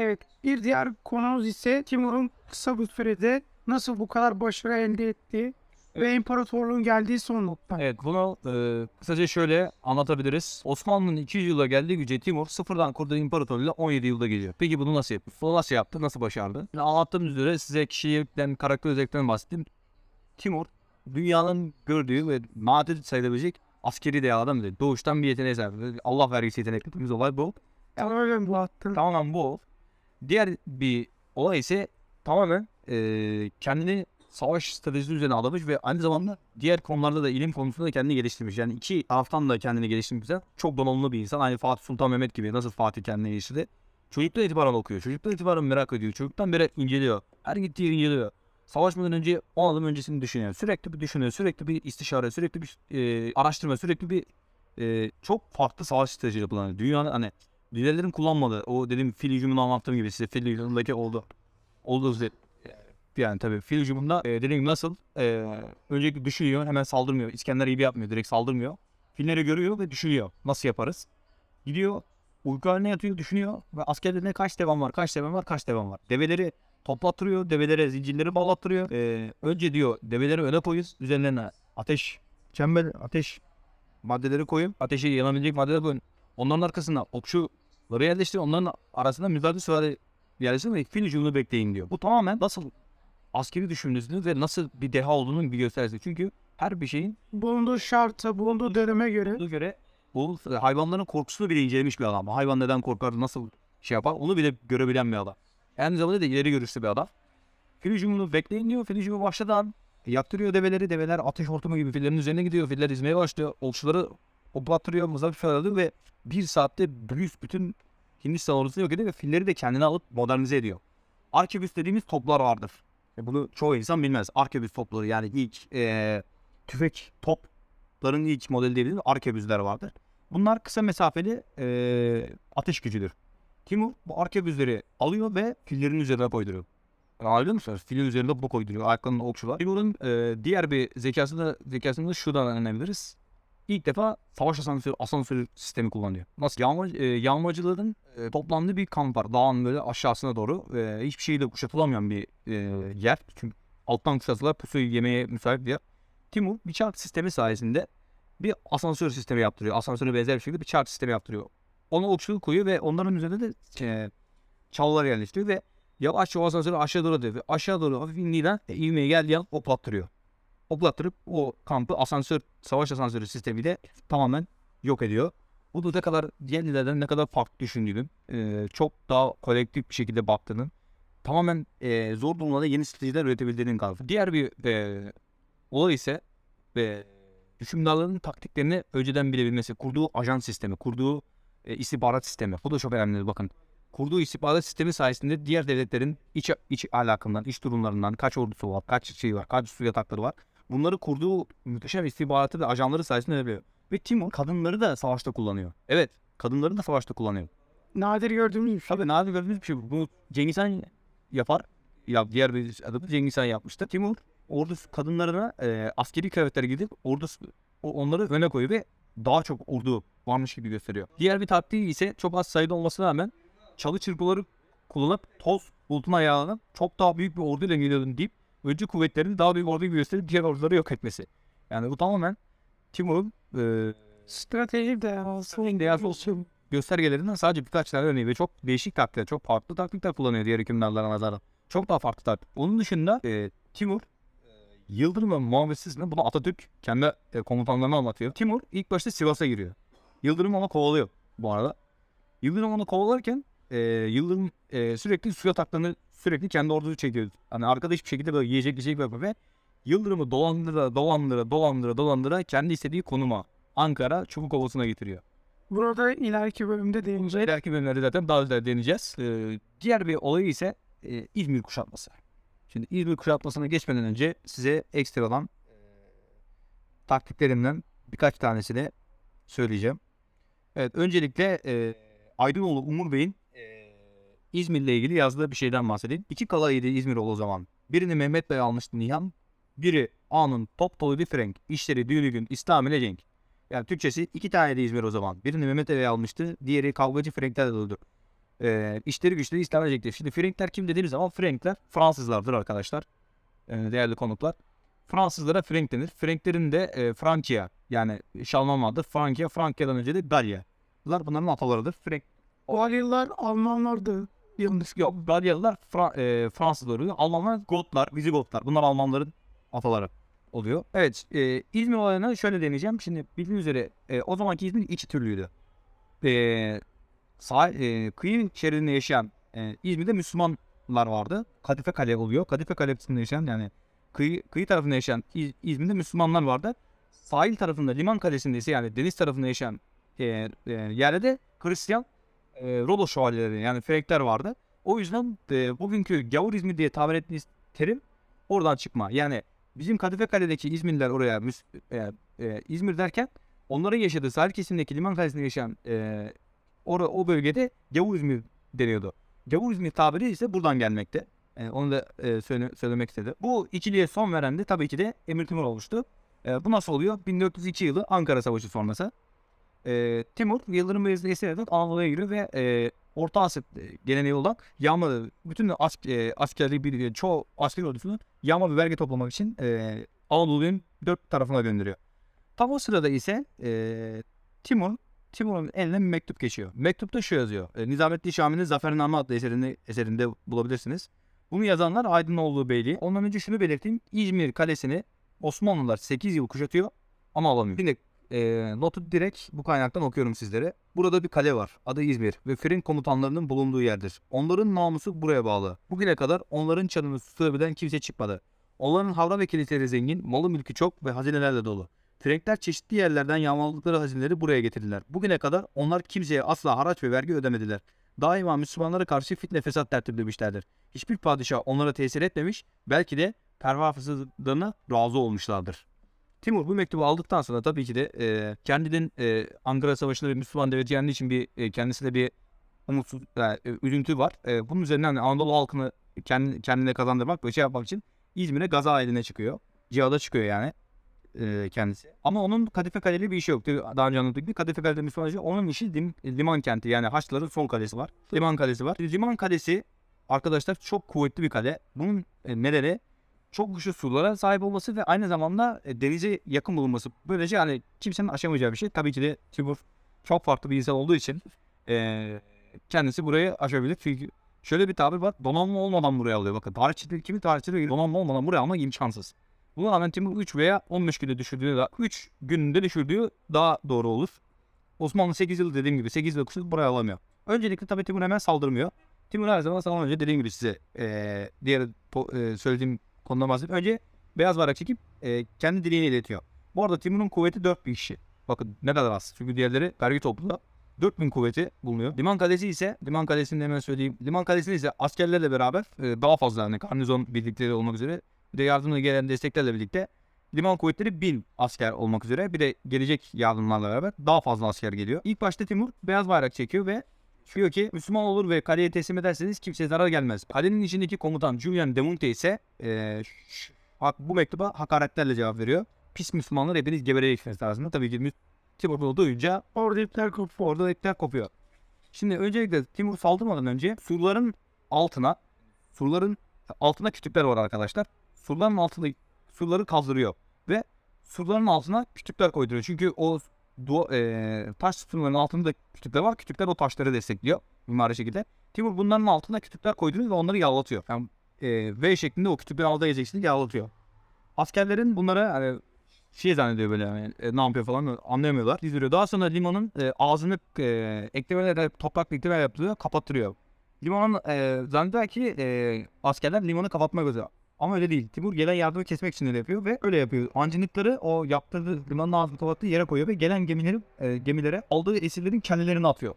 Evet, bir diğer konumuz ise Timur'un kısa bir sürede nasıl bu kadar başarı elde ettiği ve imparatorluğun geldiği son nokta. Evet bunu e, kısaca şöyle anlatabiliriz. Osmanlı'nın 200 yıla geldiği güce Timur sıfırdan kurduğu imparatorluğuyla 17 yılda geliyor. Peki bunu nasıl yaptı? Bunu nasıl yaptı? Nasıl başardı? Şimdi anlattığım üzere size kişilikten, karakter özelliklerinden bahsettim. Timur dünyanın gördüğü ve nadir sayılabilecek askeri dehadan biri. Doğuştan bir yeteneğe sahip. Allah vergisi yetenek dediğimiz olay bu. Tamamen bu. Tamamen bu. Diğer bir olay ise tamamen eee, kendini savaş stratejisi üzerine adamış ve aynı zamanda diğer konularda da ilim konusunda da kendini geliştirmiş. Yani iki taraftan da kendini geliştirmiş. bir insan. Çok donanımlı bir insan. Aynı Fatih Sultan Mehmet gibi. Nasıl Fatih kendini geliştirdi. Çocuktan itibaren okuyor. Çocuktan itibaren merak ediyor. Çocuktan beri inceliyor. Her gittiği yeri inceliyor. Savaşmadan önce 10 adım öncesini düşünüyor. Sürekli bir düşünüyor. Sürekli bir istişare. Sürekli bir eee, araştırma. Sürekli bir eee, çok farklı savaş stratejileri kullanıyor. Dünyanın hani liderlerin kullanmadığı o dediğim fil hücumunu anlattığım gibi size fil hücumundaki oldu. Olduğu üzere yani tabii fil hücumunda e, dediğim nasıl e, öncelikle düşünüyor hemen saldırmıyor. İskender gibi yapmıyor direkt saldırmıyor. Filleri görüyor ve düşünüyor. Nasıl yaparız? Gidiyor uyku haline yatıyor düşünüyor ve askerlerine kaç devam var kaç devam var kaç devam var. Develeri toplattırıyor develere zincirleri bağlattırıyor. E, önce diyor develeri öne koyuz üzerlerine ateş çember ateş maddeleri koyun. Ateşi yanabilecek maddeleri koyun. Onların arkasına okçuları yerleştirin. Onların arasında müdahale süvari yerleştirin ve fil hücumunu bekleyin diyor. Bu tamamen nasıl askeri düşündüğünüz ve nasıl bir deha olduğunun bir göstergesi. Çünkü her bir şeyin Bulunduğu şarta, bulunduğu döneme göre göre bu hayvanların korkusunu bile incelemiş bir adam. Hayvan neden korkar, nasıl şey yapar onu bile görebilen bir adam. Aynı zamanda da ileri görüşlü bir adam. Fil hücumunu bekleyin diyor. Fil hücumu başladığı an yaktırıyor develeri. Develer ateş hortumu gibi fillerin üzerine gidiyor. Filler izmeye başlıyor. Okçuları hoplattırıyor. Mızrak falan alıyor ve bir saatte büyük bütün Hindistan ordusunu yok ediyor ve filleri de kendine alıp modernize ediyor. Arkebüs dediğimiz toplar vardır. E bunu çoğu insan bilmez. Arkebüs topları yani ilk eee, tüfek topların ilk modeli diyebiliriz. Arkebüsler vardır. Bunlar kısa mesafeli eee, ateş gücüdür. Timur bu arkebüsleri alıyor ve fillerin üzerine koyduruyor. Anlıyor musunuz? Filin üzerinde bu koyduruyor. Ayaklarında okçular. Timur'un eee, diğer bir zekasını, zekasını da şuradan öğrenebiliriz. İlk defa savaş asansörü, asansörü sistemi kullanıyor. Nasıl? Yağma, e, yağmacıların e, toplandığı bir kamp var. Dağın böyle aşağısına doğru. E, hiçbir şeyle kuşatılamayan bir e, yer. Çünkü alttan kuşatılar pusuyu yemeye müsait bir. Timur bir çark sistemi sayesinde bir asansör sistemi yaptırıyor. Asansöre benzer bir şekilde bir çark sistemi yaptırıyor. Ona okçuluk koyuyor ve onların üzerinde de e, çalılar yerleştiriyor ve yavaşça o asansörü aşağı doğru atıyor. Ve aşağı doğru hafif indiğinden e, ivmeye geldiği an hoplattırıyor hoplattırıp o kampı asansör, savaş asansörü sistemiyle tamamen yok ediyor. Bu da ne kadar diğerlerden ne kadar farklı düşündüğünün, eee, çok daha kolektif bir şekilde baktığının, tamamen eee, zor durumlarda yeni stratejiler üretebildiğinin kanıtı. Diğer bir eee, olay ise ve hükümdarların taktiklerini önceden bilebilmesi, kurduğu ajan sistemi, kurduğu e, istihbarat sistemi. Bu da çok önemli bakın. Kurduğu istihbarat sistemi sayesinde diğer devletlerin iç, iç alakından, iç durumlarından, kaç ordusu var, kaç şey var, kaç su yatakları var. Bunları kurduğu muhteşem istihbaratı ve ajanları sayesinde yapıyor. Ve Timur kadınları da savaşta kullanıyor. Evet, kadınları da savaşta kullanıyor. nadir gördüğümüz bir şey. Tabii nadir gördüğümüz bir şey bu. Cengiz Han yapar. Ya diğer bir adı Cengiz Han yapmıştı. Timur ordusu kadınlarına e, askeri kıyafetler gidip ordusu o- onları öne koyuyor ve daha çok ordu varmış gibi gösteriyor. Diğer bir taktiği ise çok az sayıda olmasına rağmen çalı çırpıları kullanıp toz bulutuna ayağlanıp çok daha büyük bir orduyla geliyordum deyip önce kuvvetlerini daha büyük ordu gösterip diğer orduları yok etmesi. Yani bu tamamen Timur'un e, Strateji de aslında değerli olsun göstergelerinden sadece birkaç tane örneği ve çok değişik taktikler, çok farklı taktikler kullanıyor diğer hükümdarlara nazaran. Çok daha farklı taktik. Onun dışında e, Timur e, Yıldırım ve muhabbetsizle bunu Atatürk kendi e, komutanlarına anlatıyor. Timur ilk başta Sivas'a giriyor. Yıldırım onu kovalıyor bu arada. Yıldırım onu kovalarken e, Yıldırım e, sürekli su yataklarını sürekli kendi ordusu çekiyor. Hani arkada hiçbir şekilde böyle yiyecek yiyecek yapıyor ve Yıldırım'ı dolandıra dolandıra dolandıra dolandıra kendi istediği konuma Ankara Çubukovası'na getiriyor. Burada ileriki bölümde değineceğiz. İleriki bölümlerde zaten daha da deneyeceğiz. Ee, diğer bir olay ise e, İzmir kuşatması. Şimdi İzmir kuşatmasına geçmeden önce size ekstra olan e, taktiklerimden birkaç tanesini söyleyeceğim. Evet öncelikle e, Aydınoğlu Umur Bey'in İzmir'le ilgili yazdığı bir şeyden bahsedeyim. İki kalaydı İzmir o zaman. Birini Mehmet Bey almıştı Nihan. Biri A'nın top dolu bir frenk. İşleri düğünü gün İslam ile Cenk. Yani Türkçesi iki tane de İzmir o zaman. Birini Mehmet Bey almıştı. Diğeri kavgacı Frenk'ten de doludur. e, işleri güçleri İslam edecektir. Şimdi Frenkler kim dediğimiz zaman Frenkler Fransızlardır arkadaşlar. E, değerli konuklar. Fransızlara Frank denir. Franklerin de e, Frankia yani Şalman vardır. Frankia, Frankia'dan önce de Galya. Bunlar bunların atalarıdır. Frank Galyalılar Almanlardı. Yanlış Yok Galyalılar Fra- e, Fransızlar oluyor. Almanlar Gotlar, Vizigotlar. Bunlar Almanların ataları oluyor. Evet e, İzmir olayına şöyle deneyeceğim. Şimdi bildiğiniz üzere e, o zamanki İzmir iki türlüydü. E, sağ, e, kıyı şeridinde yaşayan e, İzmir'de Müslümanlar vardı. Kadife Kale oluyor. Kadife Kalesi'nde yaşayan yani kıyı, kıyı tarafında yaşayan İz- İzmir'de Müslümanlar vardı. Sahil tarafında liman kalesinde ise yani deniz tarafında yaşayan e, e, yerde de Hristiyan e, Rolo şövalyeleri yani Frenkler vardı. O yüzden e, bugünkü gavur İzmir diye tabir ettiğimiz terim oradan çıkma. Yani bizim Kadife Kale'deki İzmirliler oraya e, e, İzmir derken onların yaşadığı sahil kesimindeki liman kalesinde yaşayan e, ora, o bölgede gavur İzmir deniyordu. Gavur İzmir tabiri ise buradan gelmekte. E, onu da e, söyle, söylemek istedim. Bu ikiliye son veren de tabii ki de Emir Timur olmuştu. E, bu nasıl oluyor? 1402 yılı Ankara Savaşı sonrası. E, Timur Yıldırım Beyazıt'ı esir Anadolu'ya giriyor ve e, Orta Asya geleneği olan yağma bütün as, e, askerli bir çoğu asker ordusunu yağma ve vergi toplamak için e, Anadolu'nun dört tarafına gönderiyor. Tam o sırada ise e, Timur Timur'un eline bir mektup geçiyor. Mektupta şu yazıyor. E, Nizamettin Şami'nin Zafername adlı eserinde, eserinde bulabilirsiniz. Bunu yazanlar Aydınoğlu Beyliği. Ondan önce şunu belirteyim. İzmir Kalesi'ni Osmanlılar 8 yıl kuşatıyor ama alamıyor. Şimdi e, notu direkt bu kaynaktan okuyorum sizlere. Burada bir kale var. Adı İzmir ve Fren komutanlarının bulunduğu yerdir. Onların namusu buraya bağlı. Bugüne kadar onların çanını tutabilen kimse çıkmadı. Onların havra ve kiliseleri zengin, malı mülkü çok ve hazinelerle dolu. Frenkler çeşitli yerlerden yağmaladıkları hazineleri buraya getirdiler. Bugüne kadar onlar kimseye asla haraç ve vergi ödemediler. Daima Müslümanlara karşı fitne fesat tertiplemişlerdir. Hiçbir padişah onlara tesir etmemiş, belki de pervasızlığına razı olmuşlardır. Timur bu mektubu aldıktan sonra tabii ki de e, kendinin e, Ankara Savaşı'nda bir Müslüman devleti yendiği için bir e, kendisine bir umutsuz, e, e, üzüntü var. E, bunun üzerinden de Anadolu halkını kendi, kendine kazandırmak ve şey yapmak için İzmir'e gaza eline çıkıyor. Cihada çıkıyor yani e, kendisi. Ama onun Kadife Kaleli bir işi yok. Daha önce anlattık gibi Kadife Kaleli Müslüman. Onun işi lim- liman kenti yani Haçlıların son kalesi var. Liman kalesi var. Liman kalesi arkadaşlar çok kuvvetli bir kale. Bunun e, nedeni çok güçlü sulara sahip olması ve aynı zamanda e, denize yakın bulunması. Böylece yani kimsenin aşamayacağı bir şey. Tabii ki de Timur çok farklı bir insan olduğu için e, kendisi burayı aşabilir. Çünkü şöyle bir tabir var. Donanma olmadan buraya alıyor. Bakın tarihçiler kimi tarihçiler donanma olmadan buraya almak imkansız. Buna rağmen Timur 3 veya 15 günde düşürdüğü da 3 günde düşürdüğü daha doğru olur. Osmanlı 8 yıl dediğim gibi 8 yıl kusur buraya alamıyor. Öncelikle tabii Timur hemen saldırmıyor. Timur her zaman saldırmadan önce dediğim gibi size e, diğer e, söylediğim konudan bahsedeyim. Önce beyaz bayrak çekip e, kendi dileğini iletiyor. Bu arada Timur'un kuvveti 4000 kişi. Bakın ne kadar az. Çünkü diğerleri vergi topluda 4000 kuvveti bulunuyor. Liman Kalesi ise, Liman Kalesi'ni hemen söyleyeyim. Liman Kalesi'nde ise askerlerle beraber e, daha fazla yani garnizon birlikleri olmak üzere de yardımına gelen desteklerle birlikte liman kuvvetleri 1000 asker olmak üzere bir de gelecek yardımlarla beraber daha fazla asker geliyor. İlk başta Timur beyaz bayrak çekiyor ve diyor ki Müslüman olur ve kaleye teslim ederseniz kimseye zarar gelmez. Kalenin içindeki komutan Julian de Monte ise e, bu mektuba hakaretlerle cevap veriyor. Pis Müslümanlar hepiniz gebereceksiniz tarzında. Tabii ki Timur bunu duyunca Orada ipler kopuyor. orada ipler kopuyor. Şimdi öncelikle Timur saldırmadan önce surların altına surların altına kütükler var arkadaşlar. Surların altında surları kazdırıyor ve surların altına kütükler koyduruyor. Çünkü o du- e, taş surların altında kütükler var. Kütükler o taşları destekliyor mimari şekilde. Timur bunların altına kütükler koyduruyor ve onları yağlatıyor. Yani e, V şeklinde o kütükleri aldığı ezeksin yağlatıyor. Askerlerin bunlara hani şey zannediyor böyle yani, e, ne yapıyor falan anlayamıyorlar. Dizdiriyor. Daha sonra limanın e, ağzını e, eklemelerle toprak eklemeler yaptırıyor, kapattırıyor. Limanın e, zannediyor ki e, askerler limanı kapatmak üzere. Ama öyle değil. Timur gelen yardımı kesmek için öyle yapıyor ve öyle yapıyor. Ancınıkları o yaptırdığı limanın ağzını kapattığı yere koyuyor ve gelen gemileri e, gemilere aldığı esirlerin kellelerini atıyor.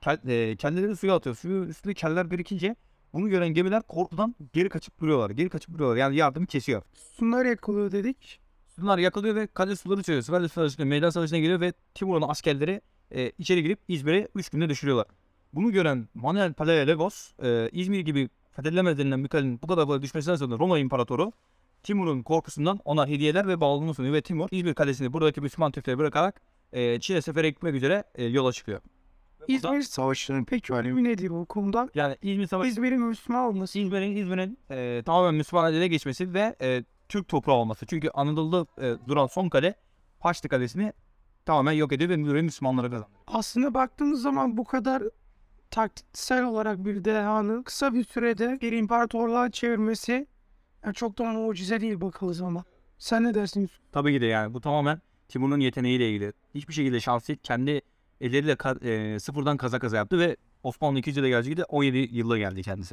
Kel, e, kelleleri suya atıyor. Suyu üstüne keller birikince bunu gören gemiler korkudan geri kaçıp duruyorlar. Geri kaçıp duruyorlar. Yani yardımı kesiyor. Sunlar yakılıyor dedik. Bunlar yakalıyor ve kale suları çeviriyor. Kale savaşına, meydan savaşına geliyor ve Timur'un askerleri e, içeri girip İzmir'e 3 günde düşürüyorlar. Bunu gören Manuel Palaiologos e, İzmir gibi fethedilemez denilen bir kalenin bu kadar kolay düşmesinden sonra Roma İmparatoru Timur'un korkusundan ona hediyeler ve bağlılığını sunuyor ve Timur İzmir Kalesi'ni buradaki Müslüman Türkleri bırakarak e, Çin'e sefere gitmek üzere e, yola çıkıyor. İzmir Savaşı'nın peki önemi nedir bu konuda? Yani İzmir Savaşı İzmir'in Müslüman olması. İzmir'in İzmir'in e, tamamen Müslüman ele geçmesi ve e, Türk toprağı olması. Çünkü Anadolu'da e, duran son kale Haçlı Kalesi'ni tamamen yok ediyor ve Müslümanlara kazandırıyor. Aslında baktığımız zaman bu kadar taktiksel olarak bir dehanın kısa bir sürede bir imparatorluğa çevirmesi yani çok da mucize değil bakıldığı zaman. Sen ne dersin Yusuf? Tabii ki de yani bu tamamen Timur'un yeteneğiyle ilgili. Hiçbir şekilde şans değil. Kendi elleriyle ka- e, sıfırdan kaza kaza yaptı ve Osmanlı 200 yıla gelecek de 17 yılda geldi kendisi.